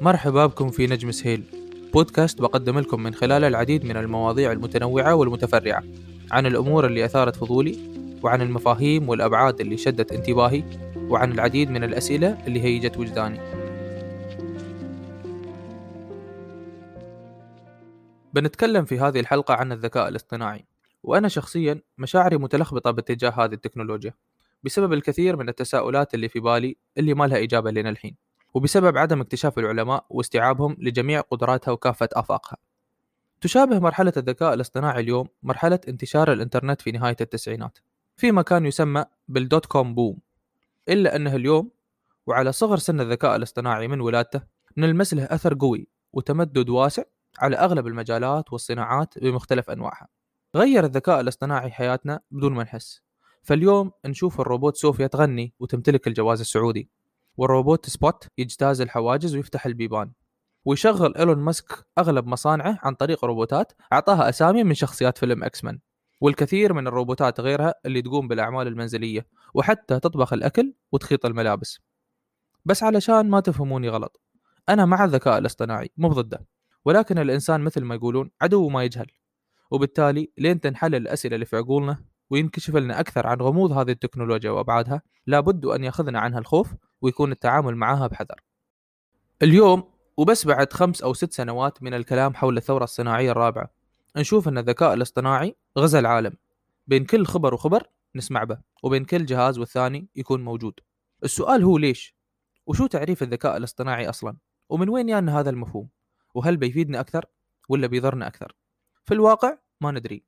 مرحبا بكم في نجم سهيل بودكاست بقدم لكم من خلاله العديد من المواضيع المتنوعة والمتفرعة. عن الأمور اللي أثارت فضولي وعن المفاهيم والأبعاد اللي شدت انتباهي وعن العديد من الأسئلة اللي هيجت وجداني. بنتكلم في هذه الحلقة عن الذكاء الاصطناعي وأنا شخصيا مشاعري متلخبطة باتجاه هذه التكنولوجيا بسبب الكثير من التساؤلات اللي في بالي اللي ما لها إجابة لنا الحين. وبسبب عدم اكتشاف العلماء واستيعابهم لجميع قدراتها وكافة آفاقها. تشابه مرحلة الذكاء الاصطناعي اليوم مرحلة انتشار الإنترنت في نهاية التسعينات فيما كان يسمى بالدوت كوم بوم. إلا أنه اليوم وعلى صغر سن الذكاء الاصطناعي من ولادته نلمس له أثر قوي وتمدد واسع على أغلب المجالات والصناعات بمختلف أنواعها. غير الذكاء الاصطناعي حياتنا بدون ما نحس. فاليوم نشوف الروبوت صوفيا تغني وتمتلك الجواز السعودي. والروبوت سبوت يجتاز الحواجز ويفتح البيبان. ويشغل إيلون ماسك أغلب مصانعه عن طريق روبوتات أعطاها أسامي من شخصيات فيلم إكس مان والكثير من الروبوتات غيرها اللي تقوم بالأعمال المنزلية وحتى تطبخ الأكل وتخيط الملابس. بس علشان ما تفهموني غلط أنا مع الذكاء الاصطناعي مو ضده ولكن الإنسان مثل ما يقولون عدو ما يجهل. وبالتالي لين تنحل الأسئلة اللي في عقولنا وينكشف لنا أكثر عن غموض هذه التكنولوجيا وأبعادها لابد أن يأخذنا عنها الخوف ويكون التعامل معها بحذر. اليوم وبس بعد خمس أو ست سنوات من الكلام حول الثورة الصناعية الرابعة نشوف أن الذكاء الاصطناعي غزا العالم بين كل خبر وخبر نسمع به وبين كل جهاز والثاني يكون موجود. السؤال هو ليش؟ وشو تعريف الذكاء الاصطناعي أصلا؟ ومن وين يانا هذا المفهوم؟ وهل بيفيدنا أكثر ولا بيضرنا أكثر؟ في الواقع ما ندري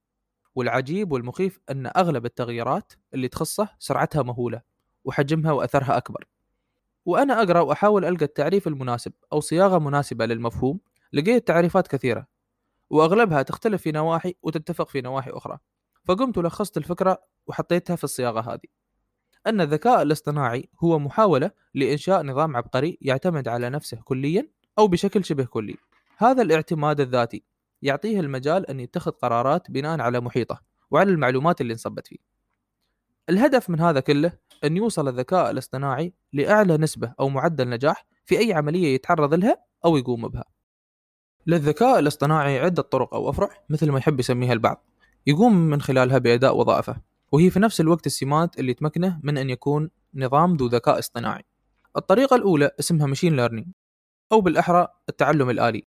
والعجيب والمخيف أن أغلب التغييرات اللي تخصه سرعتها مهولة وحجمها وأثرها أكبر وأنا أقرأ وأحاول ألقى التعريف المناسب أو صياغة مناسبة للمفهوم لقيت تعريفات كثيرة وأغلبها تختلف في نواحي وتتفق في نواحي أخرى فقمت ولخصت الفكرة وحطيتها في الصياغة هذه. أن الذكاء الاصطناعي هو محاولة لإنشاء نظام عبقري يعتمد على نفسه كليا أو بشكل شبه كلي. هذا الاعتماد الذاتي يعطيه المجال أن يتخذ قرارات بناء على محيطه وعلى المعلومات اللي انصبت فيه. الهدف من هذا كله أن يوصل الذكاء الاصطناعي لأعلى نسبة أو معدل نجاح في أي عملية يتعرض لها أو يقوم بها. للذكاء الاصطناعي عدة طرق أو أفرع مثل ما يحب يسميها البعض. يقوم من خلالها بأداء وظائفه وهي في نفس الوقت السمات اللي تمكنه من أن يكون نظام ذو ذكاء اصطناعي. الطريقة الأولى اسمها ماشين ليرنينج أو بالأحرى التعلم الآلي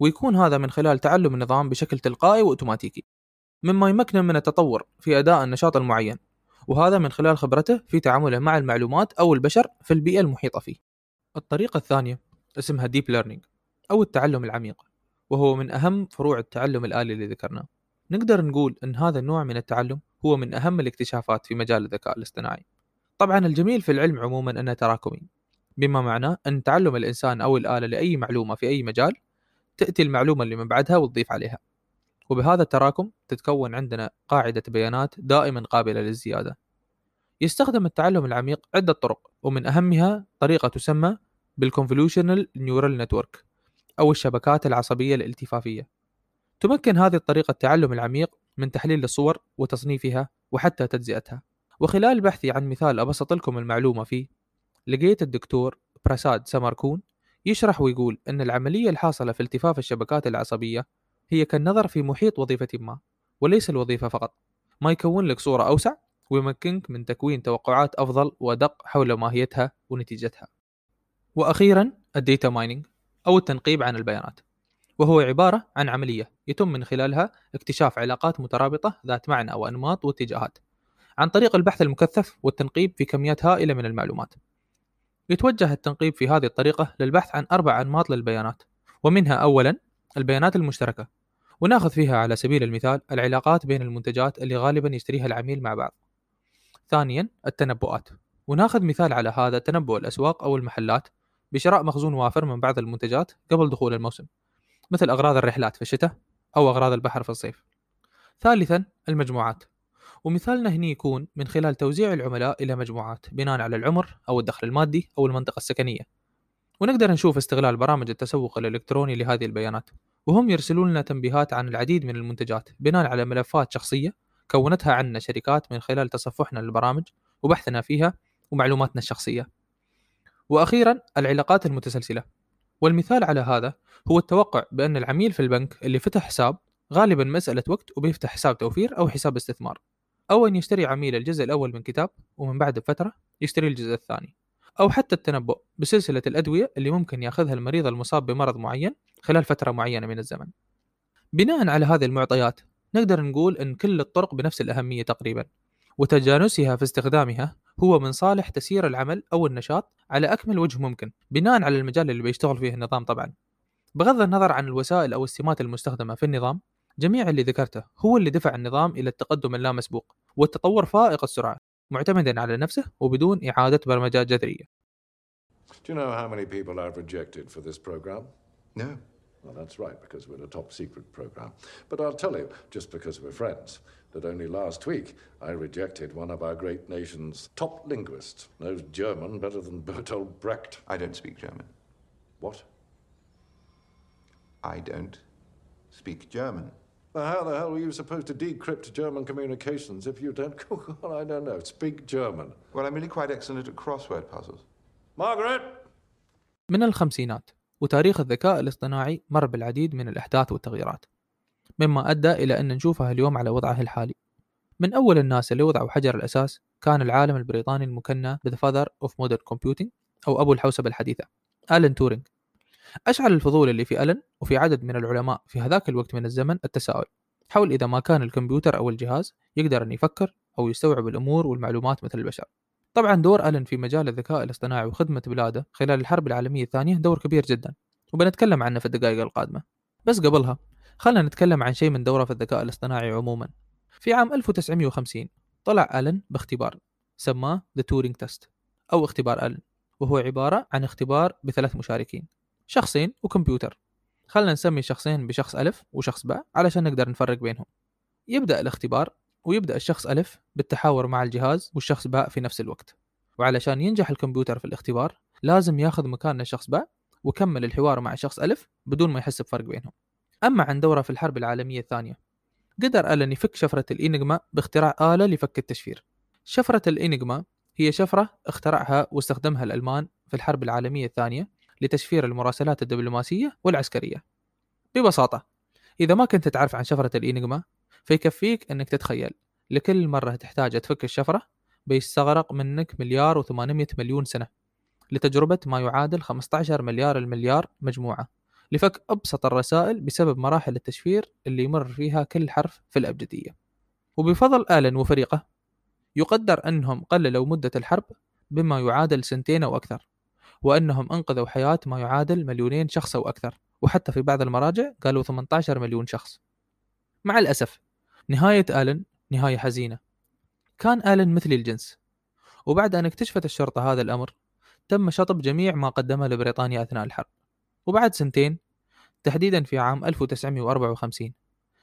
ويكون هذا من خلال تعلم النظام بشكل تلقائي وأوتوماتيكي. مما يمكنه من التطور في أداء النشاط المعين. وهذا من خلال خبرته في تعامله مع المعلومات أو البشر في البيئة المحيطة فيه. الطريقة الثانية اسمها deep learning أو التعلم العميق وهو من أهم فروع التعلم الآلي اللي ذكرناه. نقدر نقول إن هذا النوع من التعلم هو من أهم الاكتشافات في مجال الذكاء الاصطناعي. طبعا الجميل في العلم عموما أنه تراكمي بما معناه إن تعلم الإنسان أو الآلة لأي معلومة في أي مجال تأتي المعلومة اللي من بعدها وتضيف عليها. وبهذا التراكم تتكون عندنا قاعدة بيانات دائما قابلة للزيادة. يستخدم التعلم العميق عدة طرق ومن أهمها طريقة تسمى بالconvolutional neural network أو الشبكات العصبية الالتفافية. تمكن هذه الطريقة التعلم العميق من تحليل الصور وتصنيفها وحتى تجزئتها. وخلال بحثي عن مثال أبسط لكم المعلومة فيه لقيت الدكتور براساد سماركون يشرح ويقول أن العملية الحاصلة في التفاف الشبكات العصبية هي كالنظر في محيط وظيفة ما وليس الوظيفة فقط. مما يكون لك صورة أوسع ويمكنك من تكوين توقعات أفضل وأدق حول ماهيتها ونتيجتها. وأخيرا ال data mining أو التنقيب عن البيانات. وهو عبارة عن عملية يتم من خلالها اكتشاف علاقات مترابطة ذات معنى أو أنماط واتجاهات عن طريق البحث المكثف والتنقيب في كميات هائلة من المعلومات. يتوجه التنقيب في هذه الطريقة للبحث عن أربع أنماط للبيانات ومنها أولا البيانات المشتركة. وناخذ فيها على سبيل المثال العلاقات بين المنتجات اللي غالبا يشتريها العميل مع بعض. ثانيا التنبؤات. وناخذ مثال على هذا تنبؤ الأسواق أو المحلات بشراء مخزون وافر من بعض المنتجات قبل دخول الموسم مثل أغراض الرحلات في الشتاء أو أغراض البحر في الصيف. ثالثا المجموعات. ومثالنا هنا يكون من خلال توزيع العملاء إلى مجموعات بناء على العمر أو الدخل المادي أو المنطقة السكنية. ونقدر نشوف استغلال برامج التسوق الإلكتروني لهذه البيانات. وهم يرسلون لنا تنبيهات عن العديد من المنتجات بناء على ملفات شخصية كونتها عنا شركات من خلال تصفحنا للبرامج وبحثنا فيها ومعلوماتنا الشخصية. وأخيرا العلاقات المتسلسلة. والمثال على هذا هو التوقع بأن العميل في البنك اللي فتح حساب غالبا مسألة وقت وبيفتح حساب توفير أو حساب استثمار أو أن يشتري عميل الجزء الأول من كتاب ومن بعد بفترة يشتري الجزء الثاني أو حتى التنبؤ بسلسلة الأدوية اللي ممكن ياخذها المريض المصاب بمرض معين خلال فترة معينة من الزمن بناء على هذه المعطيات نقدر نقول أن كل الطرق بنفس الأهمية تقريبا وتجانسها في استخدامها هو من صالح تسيير العمل أو النشاط على أكمل وجه ممكن بناء على المجال اللي بيشتغل فيه النظام طبعا بغض النظر عن الوسائل أو السمات المستخدمة في النظام جميع اللي ذكرته هو اللي دفع النظام إلى التقدم اللامسبوق والتطور فائق السرعة معتمدا على نفسه وبدون إعادة برمجة جذرية Do you know how many people I've rejected for this program? No. Well, that's right, because we're a top secret program. But I'll tell you, just because we're friends, that only last week I rejected one of our great nation's top linguists, knows German better than Bertolt Brecht. I don't speak German. What? I don't speak German. Well, how the hell were you supposed to decrypt German communications if you don't, well, I don't know, speak German? Well, I'm really quite excellent at crossword puzzles. Margaret! من الخمسينات وتاريخ الذكاء الاصطناعي مر بالعديد من الأحداث والتغييرات مما أدى إلى أن نشوفها اليوم على وضعه الحالي. من أول الناس اللي وضعوا حجر الأساس كان العالم البريطاني المكنى ب The Father of Modern Computing أو أبو الحوسبة الحديثة ألين تورينج أشعل الفضول اللي في ألين وفي عدد من العلماء في هذاك الوقت من الزمن التساؤل حول إذا ما كان الكمبيوتر أو الجهاز يقدر أن يفكر أو يستوعب الأمور والمعلومات مثل البشر. طبعا دور ألين في مجال الذكاء الاصطناعي وخدمة بلاده خلال الحرب العالمية الثانية دور كبير جدا وبنتكلم عنه في الدقائق القادمة. بس قبلها خلنا نتكلم عن شيء من دوره في الذكاء الاصطناعي عموما. في عام 1950 طلع ألين باختبار سماه The Turing Test أو اختبار ألين وهو عبارة عن اختبار بثلاث مشاركين شخصين وكمبيوتر. خلنا نسمي شخصين بشخص ألف وشخص باء علشان نقدر نفرق بينهم. يبدأ الاختبار ويبدأ الشخص ألف بالتحاور مع الجهاز والشخص باء في نفس الوقت. وعلشان ينجح الكمبيوتر في الاختبار لازم ياخذ مكان الشخص باء وكمل الحوار مع شخص ألف بدون ما يحس بفرق بينهم. أما عن دوره في الحرب العالمية الثانية قدر ألن يفك شفرة الإنجما باختراع آلة لفك التشفير. شفرة الإنجما هي شفرة اخترعها واستخدمها الألمان في الحرب العالمية الثانية لتشفير المراسلات الدبلوماسية والعسكرية. ببساطة إذا ما كنت تعرف عن شفرة الإنجما فيكفيك أنك تتخيل. لكل مرة تحتاج تفك الشفرة بيستغرق منك مليار و800 مليون سنة لتجربة ما يعادل 15 مليار المليار مجموعة لفك أبسط الرسائل بسبب مراحل التشفير اللي يمر فيها كل حرف في الأبجدية. وبفضل آلن وفريقة يقدر أنهم قللوا مدة الحرب بما يعادل سنتين أو أكثر وأنهم أنقذوا حياة ما يعادل مليونين شخص أو أكثر وحتى في بعض المراجع قالوا 18 مليون شخص. مع الأسف نهاية آلن نهاية حزينة. كان آلن مثل الجنس. وبعد أن اكتشفت الشرطة هذا الأمر تم شطب جميع ما قدمه لبريطانيا أثناء الحرب. وبعد سنتين تحديدا في عام 1954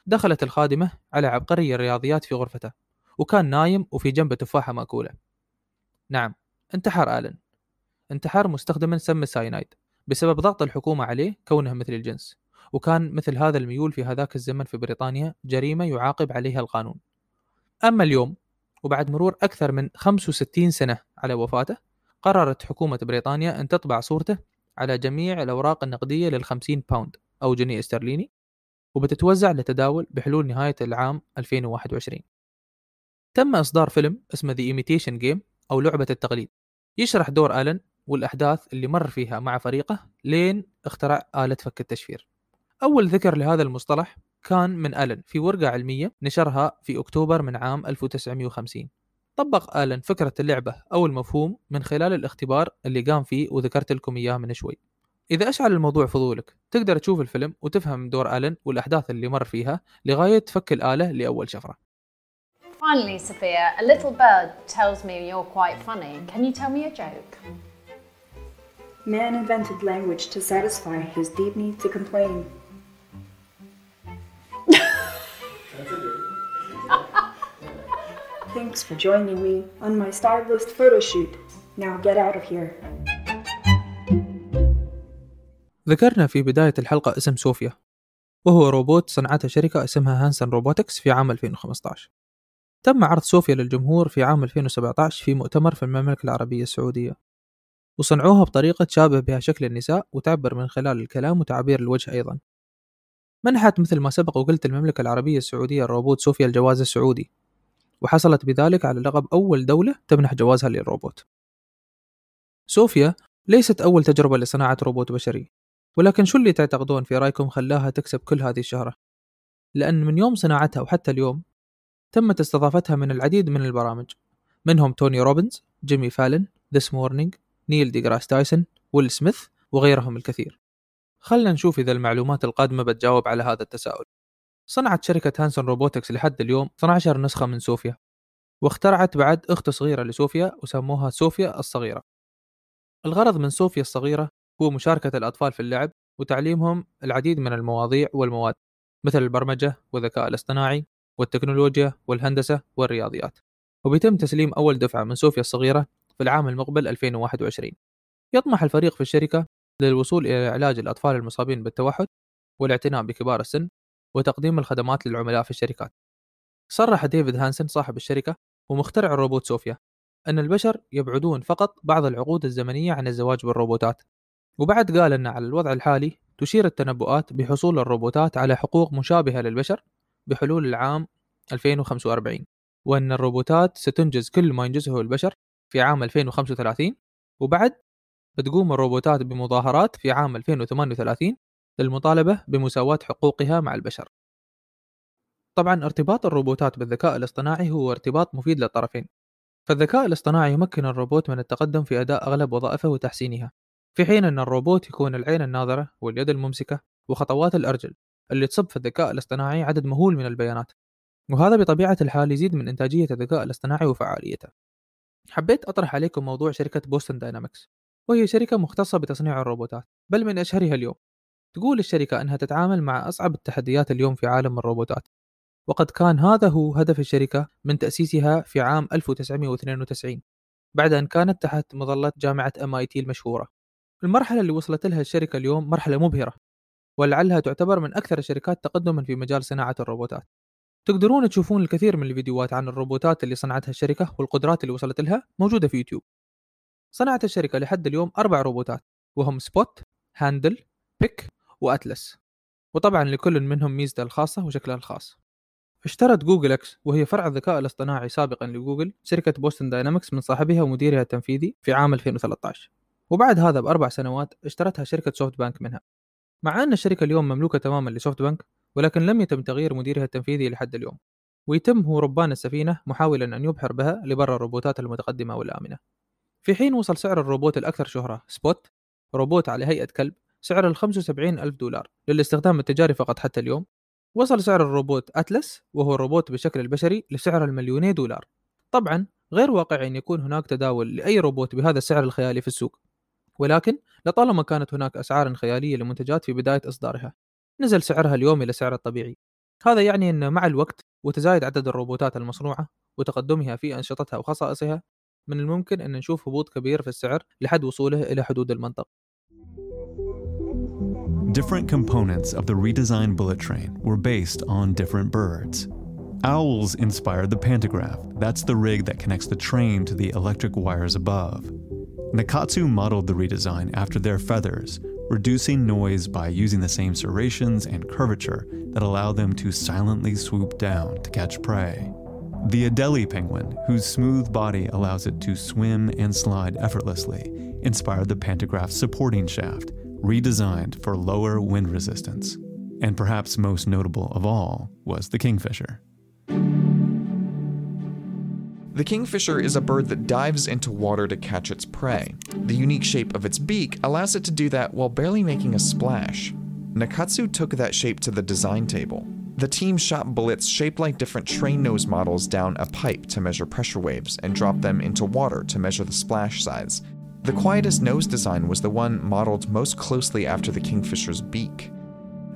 دخلت الخادمة على عبقري الرياضيات في غرفته وكان نايم وفي جنبه تفاحة مأكولة. نعم انتحر آلن. انتحر مستخدما سم الساينايد بسبب ضغط الحكومة عليه كونه مثل الجنس. وكان مثل هذا الميول في هذاك الزمن في بريطانيا جريمة يعاقب عليها القانون. أما اليوم وبعد مرور أكثر من 65 سنة على وفاته قررت حكومة بريطانيا أن تطبع صورته على جميع الأوراق النقدية للخمسين باوند أو جنيه استرليني وبتتوزع لتداول بحلول نهاية العام 2021 تم إصدار فيلم اسمه The Imitation Game أو لعبة التقليد. يشرح دور ألن والأحداث اللي مر فيها مع فريقه لين اخترع آلة فك التشفير. أول ذكر لهذا المصطلح كان من ألن في ورقة علمية نشرها في أكتوبر من عام 1950 طبق آلن فكرة اللعبة أو المفهوم من خلال الاختبار اللي قام فيه وذكرت لكم إياه من شوي إذا أشعل الموضوع فضولك تقدر تشوف الفيلم وتفهم دور آلن والأحداث اللي مر فيها لغاية فك الآلة لأول شفرة Finally, Sophia, a little bird tells me you're quite funny. Can you tell me a joke? Man invented language to satisfy his deep need to complain. Thanks for joining me on my stylist photo shoot. Now get out of here. ذكرنا في بداية الحلقة اسم صوفيا وهو روبوت صنعته شركة اسمها Hanson Robotics في عام 2015 تم عرض صوفيا للجمهور في عام 2017 في مؤتمر في المملكة العربية السعودية وصنعوها بطريقة تشابه بها شكل النساء وتعبر من خلال الكلام وتعبير الوجه أيضا منحت مثل ما سبق وقلت المملكة العربية السعودية الروبوت صوفيا الجواز السعودي وحصلت بذلك على لقب أول دولة تمنح جوازها للروبوت. صوفيا ليست أول تجربة لصناعة روبوت بشري ولكن شو اللي تعتقدون في رأيكم خلاها تكسب كل هذه الشهرة؟ لأن من يوم صناعتها وحتى اليوم تمت استضافتها من العديد من البرامج منهم توني روبنز، جيمي فالن، This Morning، نيل ديغراس تايسون، ويل سميث وغيرهم الكثير. خلنا نشوف إذا المعلومات القادمة بتجاوب على هذا التساؤل. صنعت شركة Hanson Robotics لحد اليوم 12 نسخة من صوفيا واخترعت بعد أخت صغيرة لصوفيا وسموها صوفيا الصغيرة. الغرض من صوفيا الصغيرة هو مشاركة الأطفال في اللعب وتعليمهم العديد من المواضيع والمواد مثل البرمجة والذكاء الاصطناعي والتكنولوجيا والهندسة والرياضيات. وبيتم تسليم أول دفعة من صوفيا الصغيرة في العام المقبل 2021 يطمح الفريق في الشركة للوصول إلى علاج الأطفال المصابين بالتوحد والاعتناء بكبار السن وتقديم الخدمات للعملاء في الشركات. صرح ديفيد هانسن صاحب الشركة ومخترع الروبوت صوفيا أن البشر يبعدون فقط بعض العقود الزمنية عن الزواج بالروبوتات وبعد قال أن على الوضع الحالي تشير التنبؤات بحصول الروبوتات على حقوق مشابهة للبشر بحلول العام 2045 وأن الروبوتات ستنجز كل ما ينجزه البشر في عام 2035 وبعد بتقوم الروبوتات بمظاهرات في عام 2038 للمطالبة بمساواة حقوقها مع البشر. طبعا ارتباط الروبوتات بالذكاء الاصطناعي هو ارتباط مفيد للطرفين. فالذكاء الاصطناعي يمكن الروبوت من التقدم في أداء أغلب وظائفه وتحسينها في حين أن الروبوت يكون العين الناظرة واليد الممسكة وخطوات الأرجل اللي تصب في الذكاء الاصطناعي عدد مهول من البيانات. وهذا بطبيعة الحال يزيد من إنتاجية الذكاء الاصطناعي وفعاليته. حبيت أطرح عليكم موضوع شركة Boston Dynamics وهي شركة مختصة بتصنيع الروبوتات بل من أشهرها اليوم. تقول الشركة أنها تتعامل مع أصعب التحديات اليوم في عالم الروبوتات. وقد كان هذا هو هدف الشركة من تأسيسها في عام 1992 بعد أن كانت تحت مظلة جامعة MIT المشهورة. المرحلة اللي وصلت لها الشركة اليوم مرحلة مبهرة ولعلها تعتبر من أكثر الشركات تقدما في مجال صناعة الروبوتات. تقدرون تشوفون الكثير من الفيديوهات عن الروبوتات اللي صنعتها الشركة والقدرات اللي وصلت لها موجودة في يوتيوب. صنعت الشركة لحد اليوم أربع روبوتات وهم Spot، Handle، Pick، و Atlas. وطبعا لكل منهم ميزته الخاصة وشكلها الخاص. اشترت Google X وهي فرع الذكاء الاصطناعي سابقا لجوجل شركة Boston Dynamics من صاحبها ومديرها التنفيذي في عام 2013 وبعد هذا بأربع سنوات اشترتها شركة SoftBank منها. مع أن الشركة اليوم مملوكة تماما ل SoftBank ولكن لم يتم تغيير مديرها التنفيذي لحد اليوم. ويتم هو ربان السفينة محاولا أن يبحر بها لبر الروبوتات المتقدمة والآمنة. في حين وصل سعر الروبوت الأكثر شهرة Spot روبوت على هيئة كلب سعر ال 75 ألف دولار. للاستخدام التجاري فقط حتى اليوم وصل سعر الروبوت أتلس وهو الروبوت بشكل البشري لسعر المليوني دولار. طبعا غير واقعي أن يكون هناك تداول لأي روبوت بهذا السعر الخيالي في السوق. ولكن لطالما كانت هناك أسعار خيالية لمنتجات في بداية إصدارها نزل سعرها اليوم إلى سعر الطبيعي. هذا يعني أن مع الوقت وتزايد عدد الروبوتات المصنوعة وتقدمها في أنشطتها وخصائصها من الممكن أن نشوف هبوط كبير في السعر لحد وصوله إلى حدود المنطق Different components of the redesigned bullet train were based on different birds. Owls inspired the pantograph, that's the rig that connects the train to the electric wires above. Nakatsu modeled the redesign after their feathers, reducing noise by using the same serrations and curvature that allow them to silently swoop down to catch prey. The Adelie penguin, whose smooth body allows it to swim and slide effortlessly, inspired the pantograph's supporting shaft, redesigned for lower wind resistance. And perhaps most notable of all was the kingfisher. The kingfisher is a bird that dives into water to catch its prey. The unique shape of its beak allows it to do that while barely making a splash. Nakatsu took that shape to the design table. The team shot bullets shaped like different train nose models down a pipe to measure pressure waves and dropped them into water to measure the splash size. The quietest nose design was the one modeled most closely after the kingfisher's beak.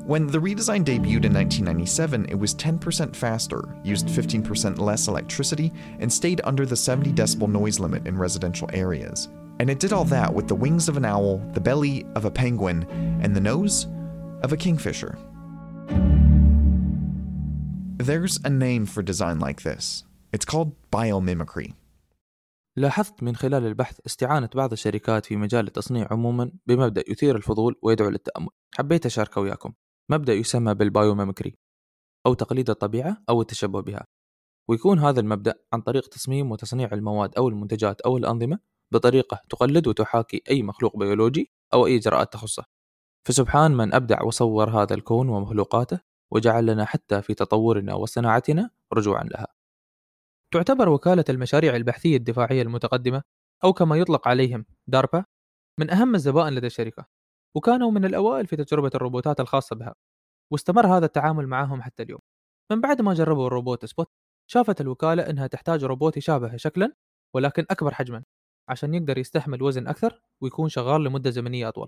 When the redesign debuted in 1997, it was 10% faster, used 15% less electricity, and stayed under the 70 decibel noise limit in residential areas. And it did all that with the wings of an owl, the belly of a penguin, and the nose of a kingfisher. There's a name for design like this. It's called biomimicry. لاحظت من خلال البحث استعانة بعض الشركات في مجال التصنيع عموما بمبدأ يثير الفضول ويدعو للتأمل. حبيت أشاركه وياكم. مبدأ يسمى بال biomimicry أو تقليد الطبيعة أو التشبه بها. ويكون هذا المبدأ عن طريق تصميم وتصنيع المواد أو المنتجات أو الأنظمة بطريقة تقلد وتحاكي أي مخلوق بيولوجي أو أي إجراءات تخصه. فسبحان من أبدع وصور هذا الكون ومخلوقاته وجعل لنا حتى في تطورنا وصناعتنا رجوعا لها. تعتبر وكالة المشاريع البحثية الدفاعية المتقدمة أو كما يطلق عليهم DARPA من أهم الزبائن لدى الشركة وكانوا من الأوائل في تجربة الروبوتات الخاصة بها واستمر هذا التعامل معهم حتى اليوم. من بعد ما جربوا الروبوت Spot شافت الوكالة أنها تحتاج روبوت يشابهه شكلا ولكن أكبر حجما عشان يقدر يستحمل وزن أكثر ويكون شغال لمدة زمنية أطول.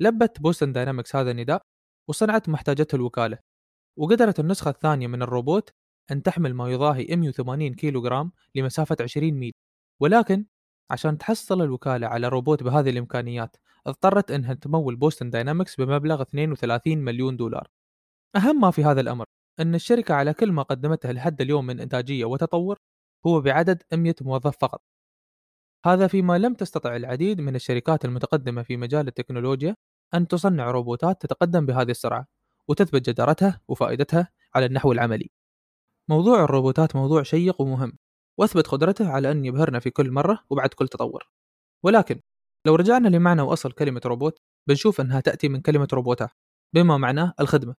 لبت Boston Dynamics هذا النداء وصنعت ما احتاجته الوكالة وقدرت النسخة الثانية من الروبوت أن تحمل ما يضاهي 180 كيلو جرام لمسافة 20 ميل. ولكن عشان تحصل الوكالة على روبوت بهذه الإمكانيات اضطرت أنها تمول Boston Dynamics بمبلغ 32 مليون دولار. أهم ما في هذا الأمر أن الشركة على كل ما قدمته لحد اليوم من إنتاجية وتطور هو بعدد 100 موظف فقط. هذا فيما لم تستطع العديد من الشركات المتقدمة في مجال التكنولوجيا أن تصنع روبوتات تتقدم بهذه السرعة وتثبت جدارتها وفائدتها على النحو العملي. موضوع الروبوتات موضوع شيق ومهم وأثبت قدرته على أن يبهرنا في كل مرة وبعد كل تطور. ولكن لو رجعنا لمعنى وأصل كلمة روبوت بنشوف أنها تأتي من كلمة روبوتا بما معناه الخدمة.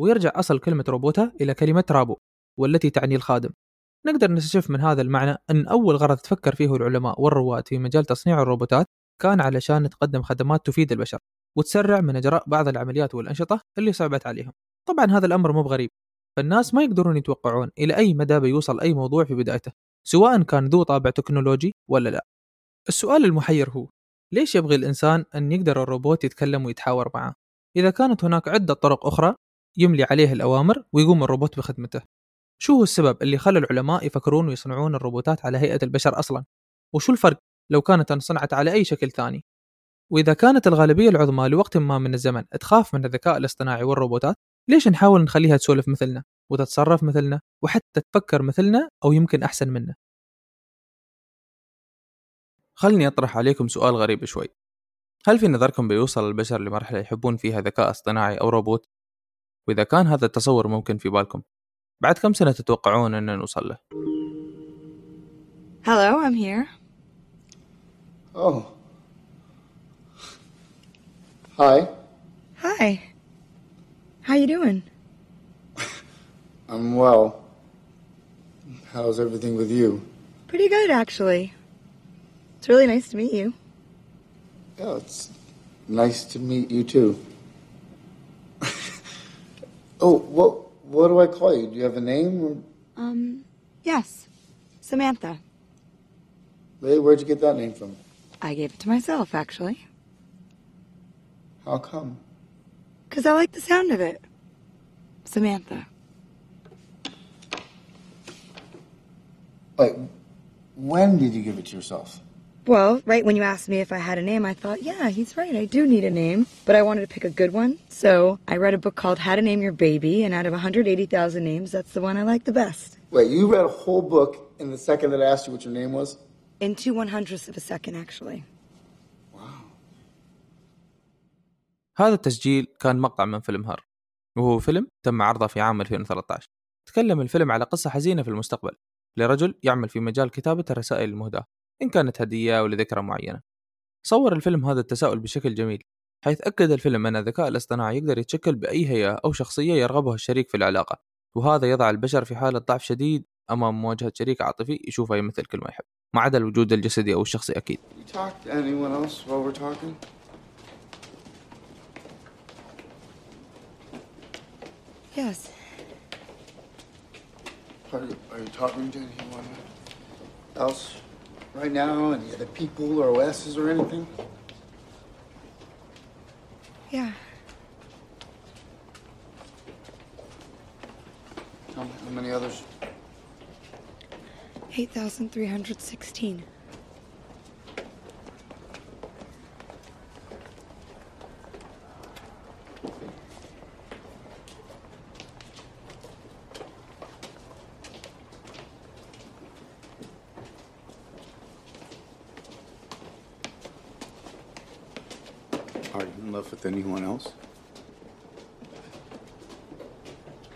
ويرجع أصل كلمة روبوتا إلى كلمة رابو والتي تعني الخادم. نقدر نستشف من هذا المعنى أن أول غرض تفكر فيه العلماء والرواد في مجال تصنيع الروبوتات كان علشان تقدم خدمات تفيد البشر وتسرع من إجراء بعض العمليات والأنشطة اللي صعبت عليهم. طبعا هذا الأمر مو بغريب. فالناس ما يقدرون يتوقعون إلى أي مدى بيوصل أي موضوع في بدايته سواء كان ذو طابع تكنولوجي ولا لا. السؤال المحير هو ليش يبغي الإنسان أن يقدر الروبوت يتكلم ويتحاور معه؟ إذا كانت هناك عدة طرق أخرى يملي عليه الأوامر ويقوم الروبوت بخدمته. شو هو السبب اللي خلى العلماء يفكرون ويصنعون الروبوتات على هيئة البشر أصلا؟ وشو الفرق لو كانت انصنعت على أي شكل ثاني؟ وإذا كانت الغالبية العظمى لوقت ما من الزمن تخاف من الذكاء الاصطناعي والروبوتات ليش نحاول نخليها تسولف مثلنا وتتصرف مثلنا وحتى تفكر مثلنا أو يمكن أحسن منا خلني أطرح عليكم سؤال غريب شوي هل في نظركم بيوصل البشر لمرحلة يحبون فيها ذكاء اصطناعي أو روبوت؟ وإذا كان هذا التصور ممكن في بالكم بعد كم سنة تتوقعون أن نوصل له؟ Hello, I'm here. Oh. Hi. Hi. How you doing? I'm well. How's everything with you? Pretty good, actually. It's really nice to meet you. Yeah, it's nice to meet you too. oh, what what do I call you? Do you have a name? Um, yes. Samantha. Really? Where'd you get that name from? I gave it to myself, actually. How come? Because I like the sound of it. Samantha. Wait, when did you give it to yourself? Well, right when you asked me if I had a name, I thought, yeah, he's right, I do need a name. But I wanted to pick a good one. So I read a book called How to Name Your Baby, and out of 180,000 names, that's the one I like the best. Wait, you read a whole book in the second that I asked you what your name was? In two one hundredths of a second, actually. هذا التسجيل كان مقطع من فيلم هار وهو فيلم تم عرضه في عام 2013 تكلم الفيلم على قصة حزينة في المستقبل لرجل يعمل في مجال كتابة الرسائل المهداة إن كانت هدية أو لذكرى معينة. صور الفيلم هذا التساؤل بشكل جميل حيث أكد الفيلم أن الذكاء الاصطناعي يقدر يتشكل بأي هيئة أو شخصية يرغبها الشريك في العلاقة وهذا يضع البشر في حالة ضعف شديد أمام مواجهة شريك عاطفي يشوفه يمثل كل ما يحب ما عدا الوجود الجسدي أو الشخصي أكيد. Yes. Are you, are you talking to anyone else right now? Any other people or OSs or anything? Yeah. How, how many others? 8,316. yourself with anyone else?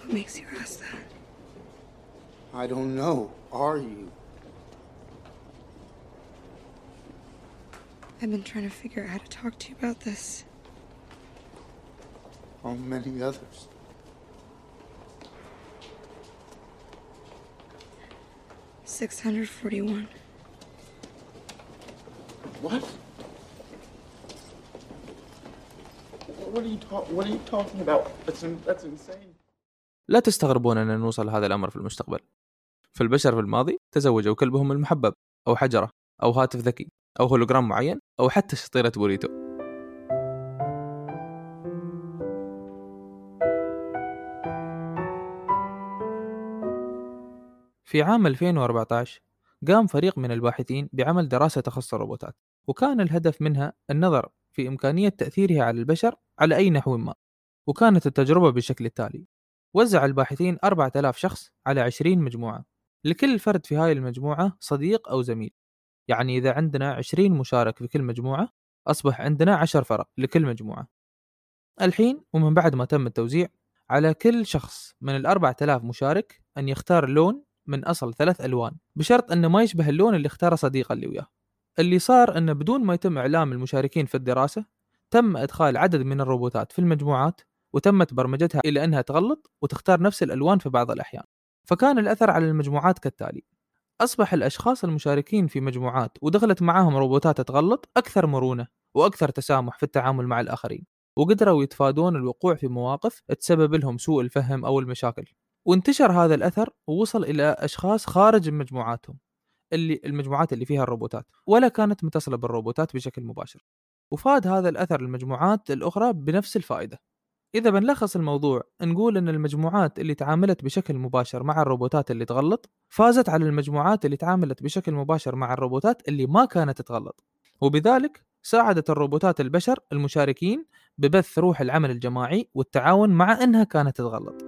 What makes you ask that? I don't know. Are you? I've been trying to figure out how to talk to you about this. How many others? Six hundred forty-one. What? What are you talk? What are you talking about? That's in- that's insane. لا تستغربون أن نوصل لهذا الأمر في المستقبل فالبشر في الماضي تزوجوا كلبهم المحبب أو حجرة أو هاتف ذكي أو هولوجرام معين أو حتى شطيرة بوريتو. في عام 2014 قام فريق من الباحثين بعمل دراسة تخص الروبوتات وكان الهدف منها النظر في إمكانية تأثيرها على البشر على أي نحو ما وكانت التجربة بالشكل التالي. وزع الباحثين 4000 شخص على 20 مجموعة. لكل فرد في هاي المجموعة صديق أو زميل. يعني إذا عندنا 20 مشارك في كل مجموعة أصبح عندنا 10 فرق لكل مجموعة. الحين ومن بعد ما تم التوزيع على كل شخص من ال 4000 مشارك أن يختار لون من أصل ثلاث ألوان بشرط أنه ما يشبه اللون اللي اختاره صديقه اللي وياه. اللي صار أنه بدون ما يتم إعلام المشاركين في الدراسة تم إدخال عدد من الروبوتات في المجموعات وتمت برمجتها إلى أنها تغلط وتختار نفس الألوان في بعض الأحيان. فكان الأثر على المجموعات كالتالي. أصبح الأشخاص المشاركين في مجموعات ودخلت معاهم روبوتات تغلط أكثر مرونة وأكثر تسامح في التعامل مع الآخرين وقدروا يتفادون الوقوع في مواقف تسبب لهم سوء الفهم أو المشاكل. وانتشر هذا الأثر ووصل إلى أشخاص خارج مجموعاتهم اللي المجموعات اللي فيها الروبوتات ولا كانت متصلة بالروبوتات بشكل مباشر. وفاد هذا الأثر المجموعات الأخرى بنفس الفائدة. إذا بنلخص الموضوع نقول أن المجموعات اللي تعاملت بشكل مباشر مع الروبوتات اللي تغلط فازت على المجموعات اللي تعاملت بشكل مباشر مع الروبوتات اللي ما كانت تغلط. وبذلك ساعدت الروبوتات البشر المشاركين ببث روح العمل الجماعي والتعاون مع أنها كانت تغلط.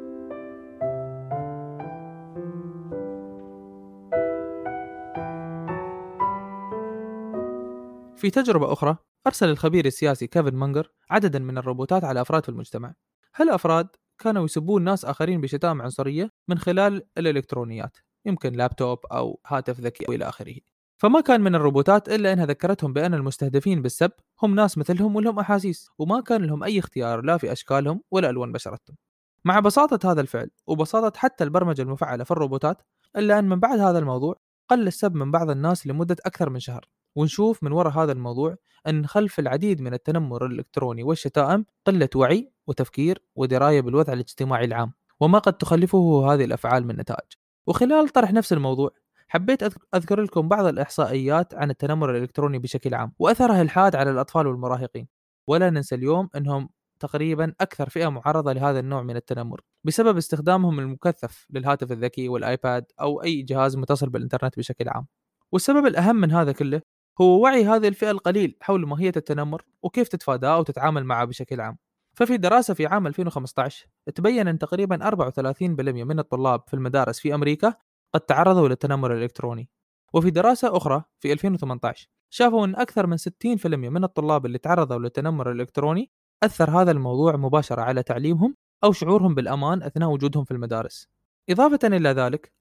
في تجربة أخرى أرسل الخبير السياسي كيفن مانجر عددا من الروبوتات على أفراد في المجتمع. هالأفراد كانوا يسبون ناس آخرين بشتائم عنصرية من خلال الإلكترونيات؟ يمكن لابتوب أو هاتف ذكي وإلى آخره. فما كان من الروبوتات إلا أنها ذكرتهم بأن المستهدفين بالسب هم ناس مثلهم ولهم أحاسيس وما كان لهم أي اختيار لا في أشكالهم ولا ألوان بشرتهم. مع بساطة هذا الفعل وبساطة حتى البرمجة المفعلة في الروبوتات إلا أن من بعد هذا الموضوع قل السب من بعض الناس لمدة أكثر من شهر. ونشوف من وراء هذا الموضوع أن خلف العديد من التنمر الإلكتروني والشتائم قلة وعي وتفكير ودراية بالوضع الاجتماعي العام وما قد تخلفه هذه الأفعال من نتائج. وخلال طرح نفس الموضوع حبيت أذك- أذكر لكم بعض الإحصائيات عن التنمر الإلكتروني بشكل عام وأثرها الحاد على الأطفال والمراهقين. ولا ننسى اليوم أنهم تقريبا أكثر فئة معرضة لهذا النوع من التنمر بسبب استخدامهم المكثف للهاتف الذكي والآيباد أو أي جهاز متصل بالإنترنت بشكل عام. والسبب الأهم من هذا كله هو وعي هذه الفئة القليل حول ماهية التنمر وكيف تتفاداه وتتعامل معه بشكل عام. ففي دراسة في عام 2015 تبين أن تقريبا 34% من الطلاب في المدارس في أمريكا قد تعرضوا للتنمر الإلكتروني. وفي دراسة أخرى في 2018 شافوا أن أكثر من 60% من الطلاب اللي تعرضوا للتنمر الإلكتروني أثر هذا الموضوع مباشرة على تعليمهم أو شعورهم بالأمان أثناء وجودهم في المدارس. إضافة إلى ذلك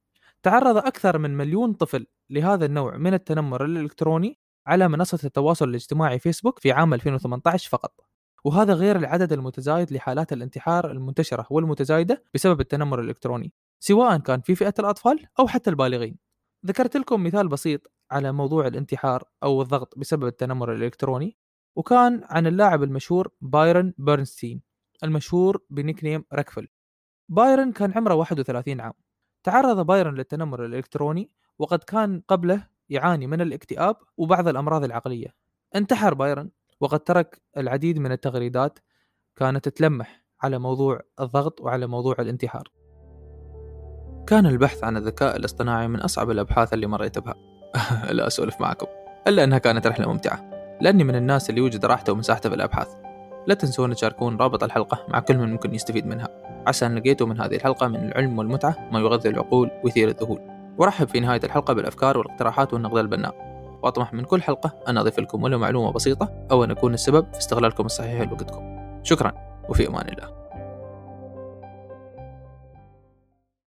تعرض أكثر من مليون طفل لهذا النوع من التنمر الإلكتروني على منصة التواصل الاجتماعي فيسبوك في عام 2018 فقط. وهذا غير العدد المتزايد لحالات الانتحار المنتشرة والمتزايدة بسبب التنمر الإلكتروني سواء كان في فئة الأطفال أو حتى البالغين. ذكرت لكم مثال بسيط على موضوع الانتحار أو الضغط بسبب التنمر الإلكتروني وكان عن اللاعب المشهور بايرن بيرنستين المشهور بنيكنيم ركفل. بايرن كان عمره 31 عام. تعرض بايرن للتنمر الإلكتروني وقد كان قبله يعاني من الاكتئاب وبعض الأمراض العقلية. انتحر بايرن وقد ترك العديد من التغريدات كانت تلمح على موضوع الضغط وعلى موضوع الانتحار. كان البحث عن الذكاء الاصطناعي من أصعب الأبحاث اللي مريت بها. لا أسولف معكم إلا أنها كانت رحلة ممتعة لأني من الناس اللي يوجد راحته ومساحته في الأبحاث. لا تنسون تشاركون رابط الحلقة مع كل من ممكن يستفيد منها. عسى أن لقيتوا من هذه الحلقة من العلم والمتعة ما يغذي العقول ويثير الذهول. ورحب في نهاية الحلقة بالأفكار والاقتراحات والنقد البناء. وأطمح من كل حلقة أن أضيف لكم ولو معلومة بسيطة أو أن أكون السبب في استغلالكم الصحيح لوقتكم. شكرا وفي أمان الله.